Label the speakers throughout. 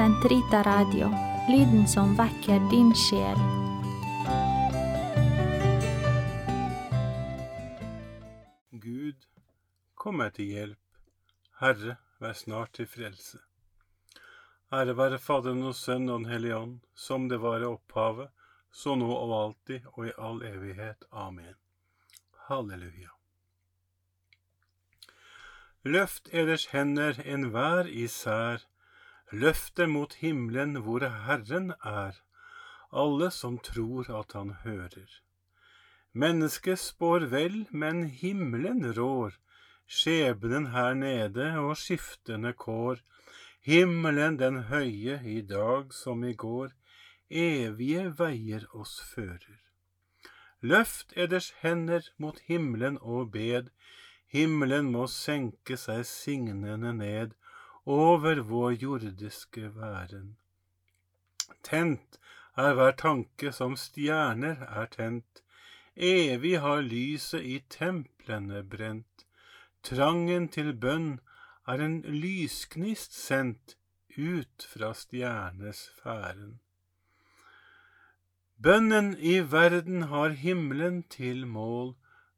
Speaker 1: Sentrita Radio, lyden som vekker din sjel.
Speaker 2: Gud, kom meg til hjelp. Herre, vær snart til frelse. Ære være Faderen og Sønnen og Den hellige ånd, som det var i opphavet, så nå og alltid og i all evighet. Amen. Halleluja. Løft eders hender enhver især, løft dem mot himmelen hvor Herren er, alle som tror at Han hører. Mennesket spår vel, men himmelen rår, skjebnen her nede og skiftende kår, himmelen den høye i dag som i går, evige veier oss fører. Løft eders hender mot himmelen og bed, himmelen må senke seg signende ned over vår jordiske væren. Tent er hver tanke som stjerner er tent, evig har lyset i templene brent, trangen til bønn er en lysgnist sendt ut fra stjernesfæren. Bønnen i verden har himmelen til mål,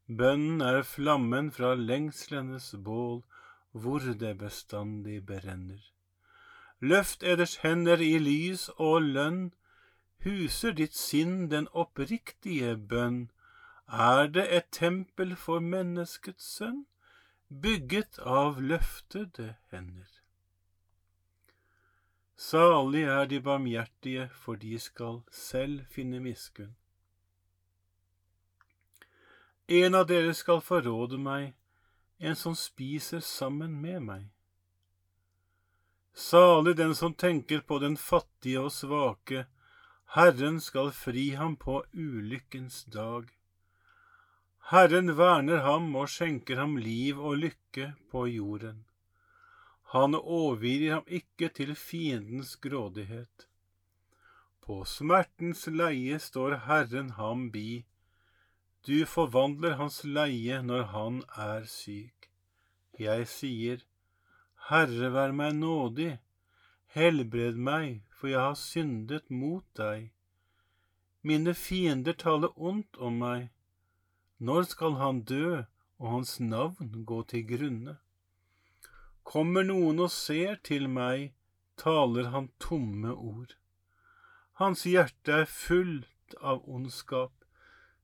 Speaker 2: bønnen er flammen fra lengslenes bål, hvor det bestandig brenner. Løft eders hender i lys og lønn, huser ditt sinn den oppriktige bønn, er det et tempel for menneskets sønn, bygget av løftede hender. Salig er de barmhjertige, for de skal selv finne miskunn. En av dere skal forråde meg, en som spiser sammen med meg. Salig den som tenker på den fattige og svake, Herren skal fri ham på ulykkens dag. Herren verner ham og skjenker ham liv og lykke på jorden. Han overgir ham ikke til fiendens grådighet. På smertens leie står Herren ham bi. Du forvandler hans leie når han er syk. Jeg sier, Herre, vær meg nådig, helbred meg, for jeg har syndet mot deg. Mine fiender taler ondt om meg. Når skal han dø og hans navn gå til grunne? Kommer noen og ser til meg, taler han tomme ord. Hans hjerte er fullt av ondskap,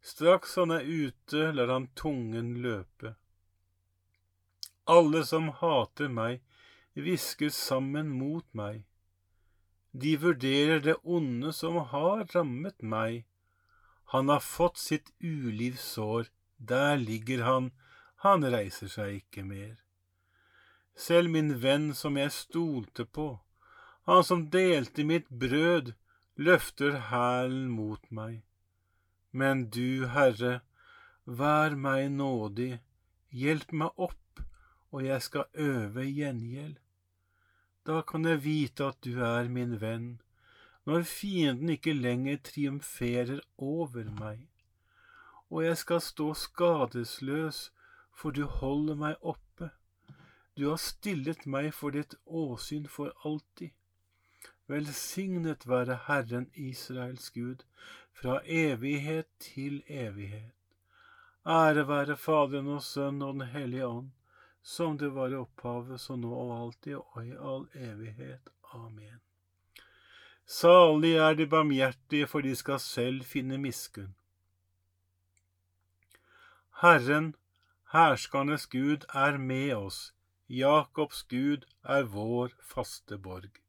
Speaker 2: straks han er ute, lar han tungen løpe. Alle som hater meg, hviskes sammen mot meg. De vurderer det onde som har rammet meg. Han har fått sitt ulivssår, der ligger han, han reiser seg ikke mer. Selv min venn som jeg stolte på, han som delte mitt brød, løfter hælen mot meg. Men du, Herre, vær meg nådig, hjelp meg opp, og jeg skal øve gjengjeld. Da kan jeg vite at du er min venn, når fienden ikke lenger triumferer over meg. Og jeg skal stå skadesløs, for du holder meg oppe. Du har stillet meg for ditt åsyn for alltid. Velsignet være Herren Israels Gud, fra evighet til evighet. Ære være Faderen og Sønnen og Den hellige ånd, som det var i opphavet, så nå og alltid og i all evighet. Amen. Salig er de barmhjertige, for de skal selv finne miskunn. Herren, herskernes Gud, er med oss Jakobs Gud er vår faste borg.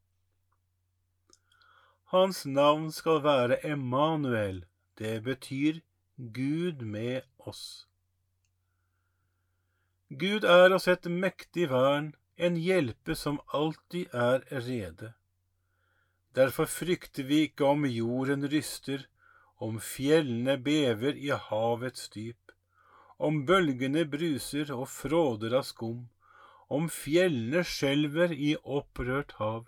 Speaker 2: Hans navn skal være Emanuel, det betyr Gud med oss. Gud er oss et mektig vern, en hjelpe som alltid er rede. Derfor frykter vi ikke om jorden ryster, om fjellene bever i havets dyp, om bølgene bruser og fråder av skum om fjellene skjelver i opprørt hav.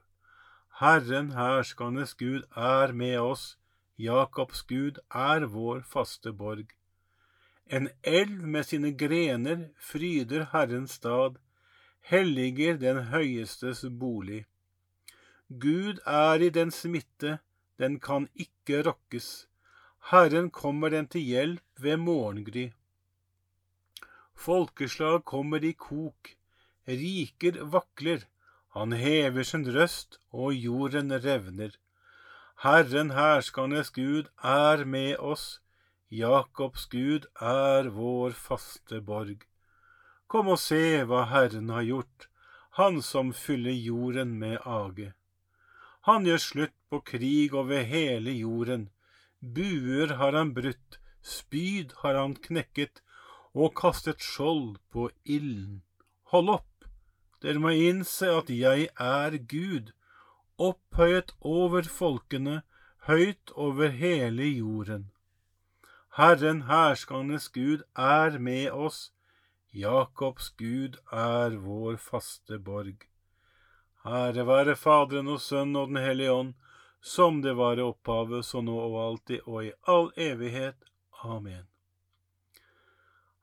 Speaker 2: Herren herskernes Gud er med oss, Jakobs Gud er vår faste borg. En elv med sine grener fryder Herrens stad, helliger den høyestes bolig. Gud er i den smitte, den kan ikke rokkes. Herren kommer den til hjelp ved morgengry. Folkeslag kommer i kok, riker vakler, han hever sin røst, og jorden revner. Herren herskernes Gud er med oss, Jakobs Gud er vår faste borg. Kom og se hva Herren har gjort, Han som fyller jorden med age. Han gjør slutt på krig over hele jorden. Buer har han brutt, spyd har han knekket, og kastet skjold på ilden. Hold opp, dere må innse at jeg er Gud, opphøyet over folkene, høyt over hele jorden. Herren herskernes Gud er med oss, Jakobs Gud er vår faste borg. Ære være Faderen og Sønnen og Den hellige ånd, som det var i opphavet, så nå og alltid og i all evighet. Amen.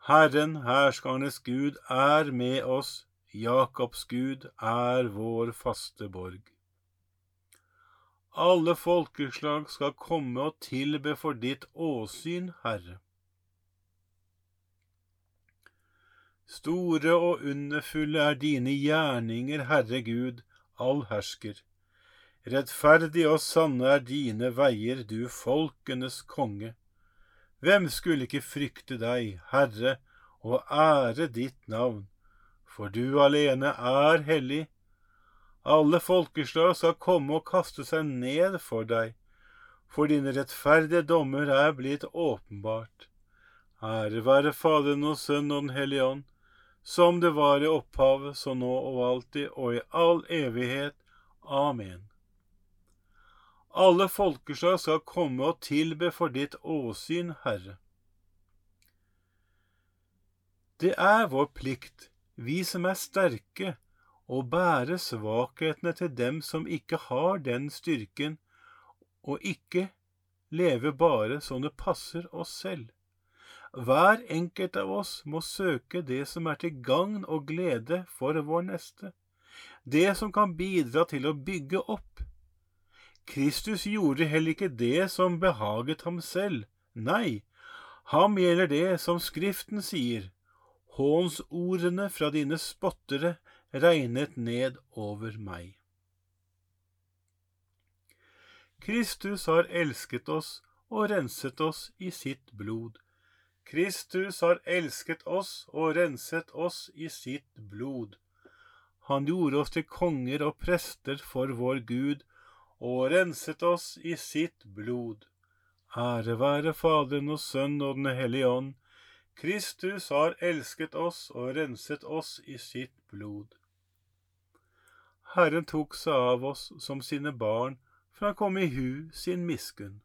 Speaker 2: Herren, herskernes Gud, er med oss, Jakobs Gud er vår faste borg. Alle folkeslag skal komme og tilbe for ditt åsyn, Herre. Store og underfulle er dine gjerninger, Herre Gud, allhersker. Rettferdig og sanne er dine veier, du folkenes konge. Hvem skulle ikke frykte deg, Herre, og ære ditt navn, for du alene er hellig. Alle folkeslag skal komme og kaste seg ned for deg, for dine rettferdige dommer er blitt åpenbart. Ære være Faderen og Sønnen og Den hellige ånd, som det var i opphavet, så nå og alltid og i all evighet. Amen. Alle folkeslag skal komme og tilbe for ditt åsyn, Herre. Det er vår plikt, vi som er sterke, å bære svakhetene til dem som ikke har den styrken, og ikke leve bare som det passer oss selv. Hver enkelt av oss må søke det som er til gagn og glede for vår neste, det som kan bidra til å bygge opp. Kristus gjorde heller ikke det som behaget ham selv, nei, ham gjelder det som Skriften sier, hånsordene fra dine spottere regnet ned over meg. Kristus har elsket oss og renset oss i sitt blod. Kristus har elsket oss og renset oss i sitt blod. Han gjorde oss til konger og prester for vår Gud, og renset oss i sitt blod. Ære være Faderen og Sønnen og Den hellige ånd. Kristus har elsket oss og renset oss i sitt blod. Herren tok seg av oss som sine barn, for han kom i hu sin miskunn.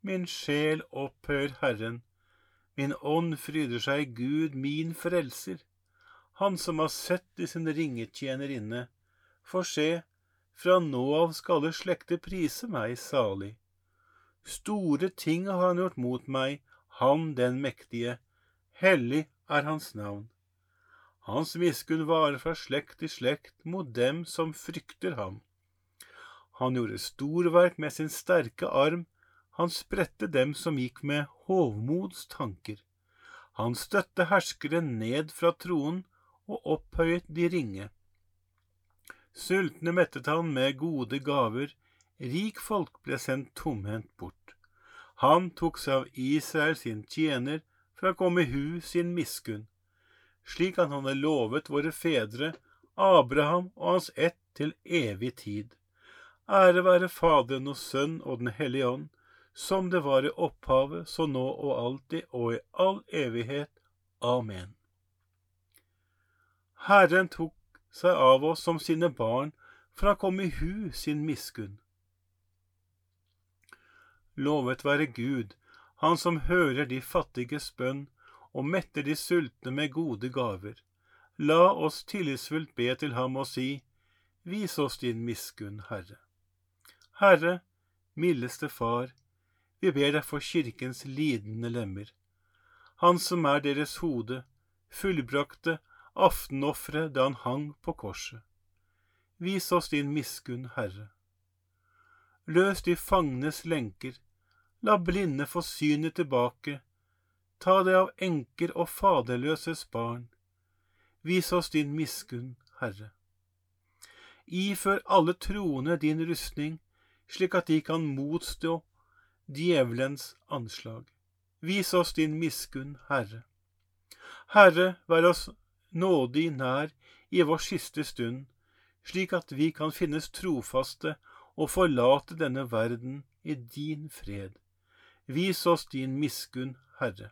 Speaker 2: Min sjel opphør Herren, min ånd fryder seg i Gud, min frelser. Han som har sett i sin ringetjenerinne, for se, fra nå av skal alle slekter prise meg salig. Store ting har han gjort mot meg, han den mektige, hellig er hans navn. Hans miskunn varer fra slekt til slekt mot dem som frykter ham. Han gjorde storverk med sin sterke arm, han spredte dem som gikk med hovmods tanker. Han støtte herskere ned fra troen og opphøyet de ringe. Sultne mettet han med gode gaver, rik folk ble sendt tomhendt bort. Han tok seg av Israel sin tjener for å komme i hu sin miskunn, slik han hadde lovet våre fedre, Abraham og hans ett til evig tid. Ære være Faderen og Sønn og Den hellige ånd, som det var i opphavet, så nå og alltid og i all evighet. Amen. Herren tok seg av oss som sine barn, for han kom i hu sin miskunn. Lovet være Gud, Han som hører de fattiges bønn og metter de sultne med gode gaver. La oss tillitsfullt be til ham og si, Vis oss din miskunn, Herre. Herre, mildeste Far, vi ber deg for kirkens lidende lemmer. Han som er deres hode, fullbrakte aftenofferet da han hang på korset. vis oss din miskunn, Herre. Løs de fangnes lenker, la blinde få synet tilbake, ta deg av enker og faderløses barn. Vis oss din miskunn, Herre. Ifør alle troende din rustning, slik at de kan motstå djevelens anslag. Vis oss din miskunn, Herre. Herre, vær oss nådig nær i vår siste stund, slik at vi kan finnes trofaste og forlate denne verden i din fred. Vis oss din miskunn, Herre.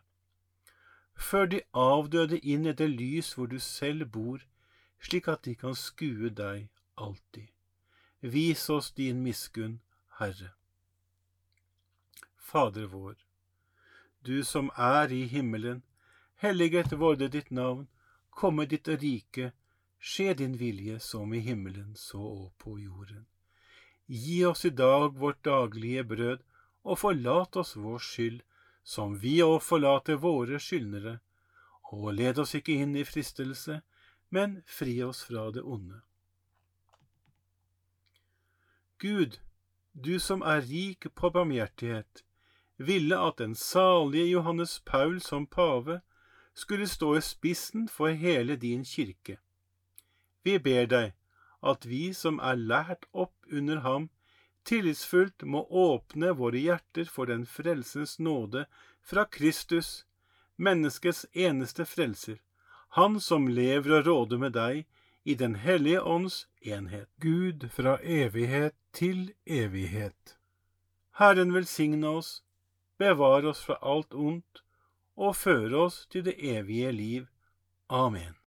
Speaker 2: Før de avdøde inn i det lys hvor du selv bor, slik at de kan skue deg alltid. Vis oss din miskunn, Herre. Fader vår, du som er i himmelen, helliget vorde ditt navn, komme ditt rike, skje din vilje som i himmelen så og på jorden. Gi oss i dag vårt daglige brød, og forlat oss vår skyld, som vi òg forlater våre skyldnere, og led oss ikke inn i fristelse, men fri oss fra det onde. Gud, du som er rik på barmhjertighet, ville at den salige Johannes Paul som pave skulle stå i spissen for hele din kirke. Vi ber deg at vi som er lært opp under ham, tillitsfullt må åpne våre hjerter for den frelsens nåde fra Kristus, menneskets eneste frelser, han som lever og råder med deg i Den hellige ånds enhet. Gud fra evighet til evighet. Herren velsigne oss bevare oss fra alt ondt og føre oss til det evige liv. Amen.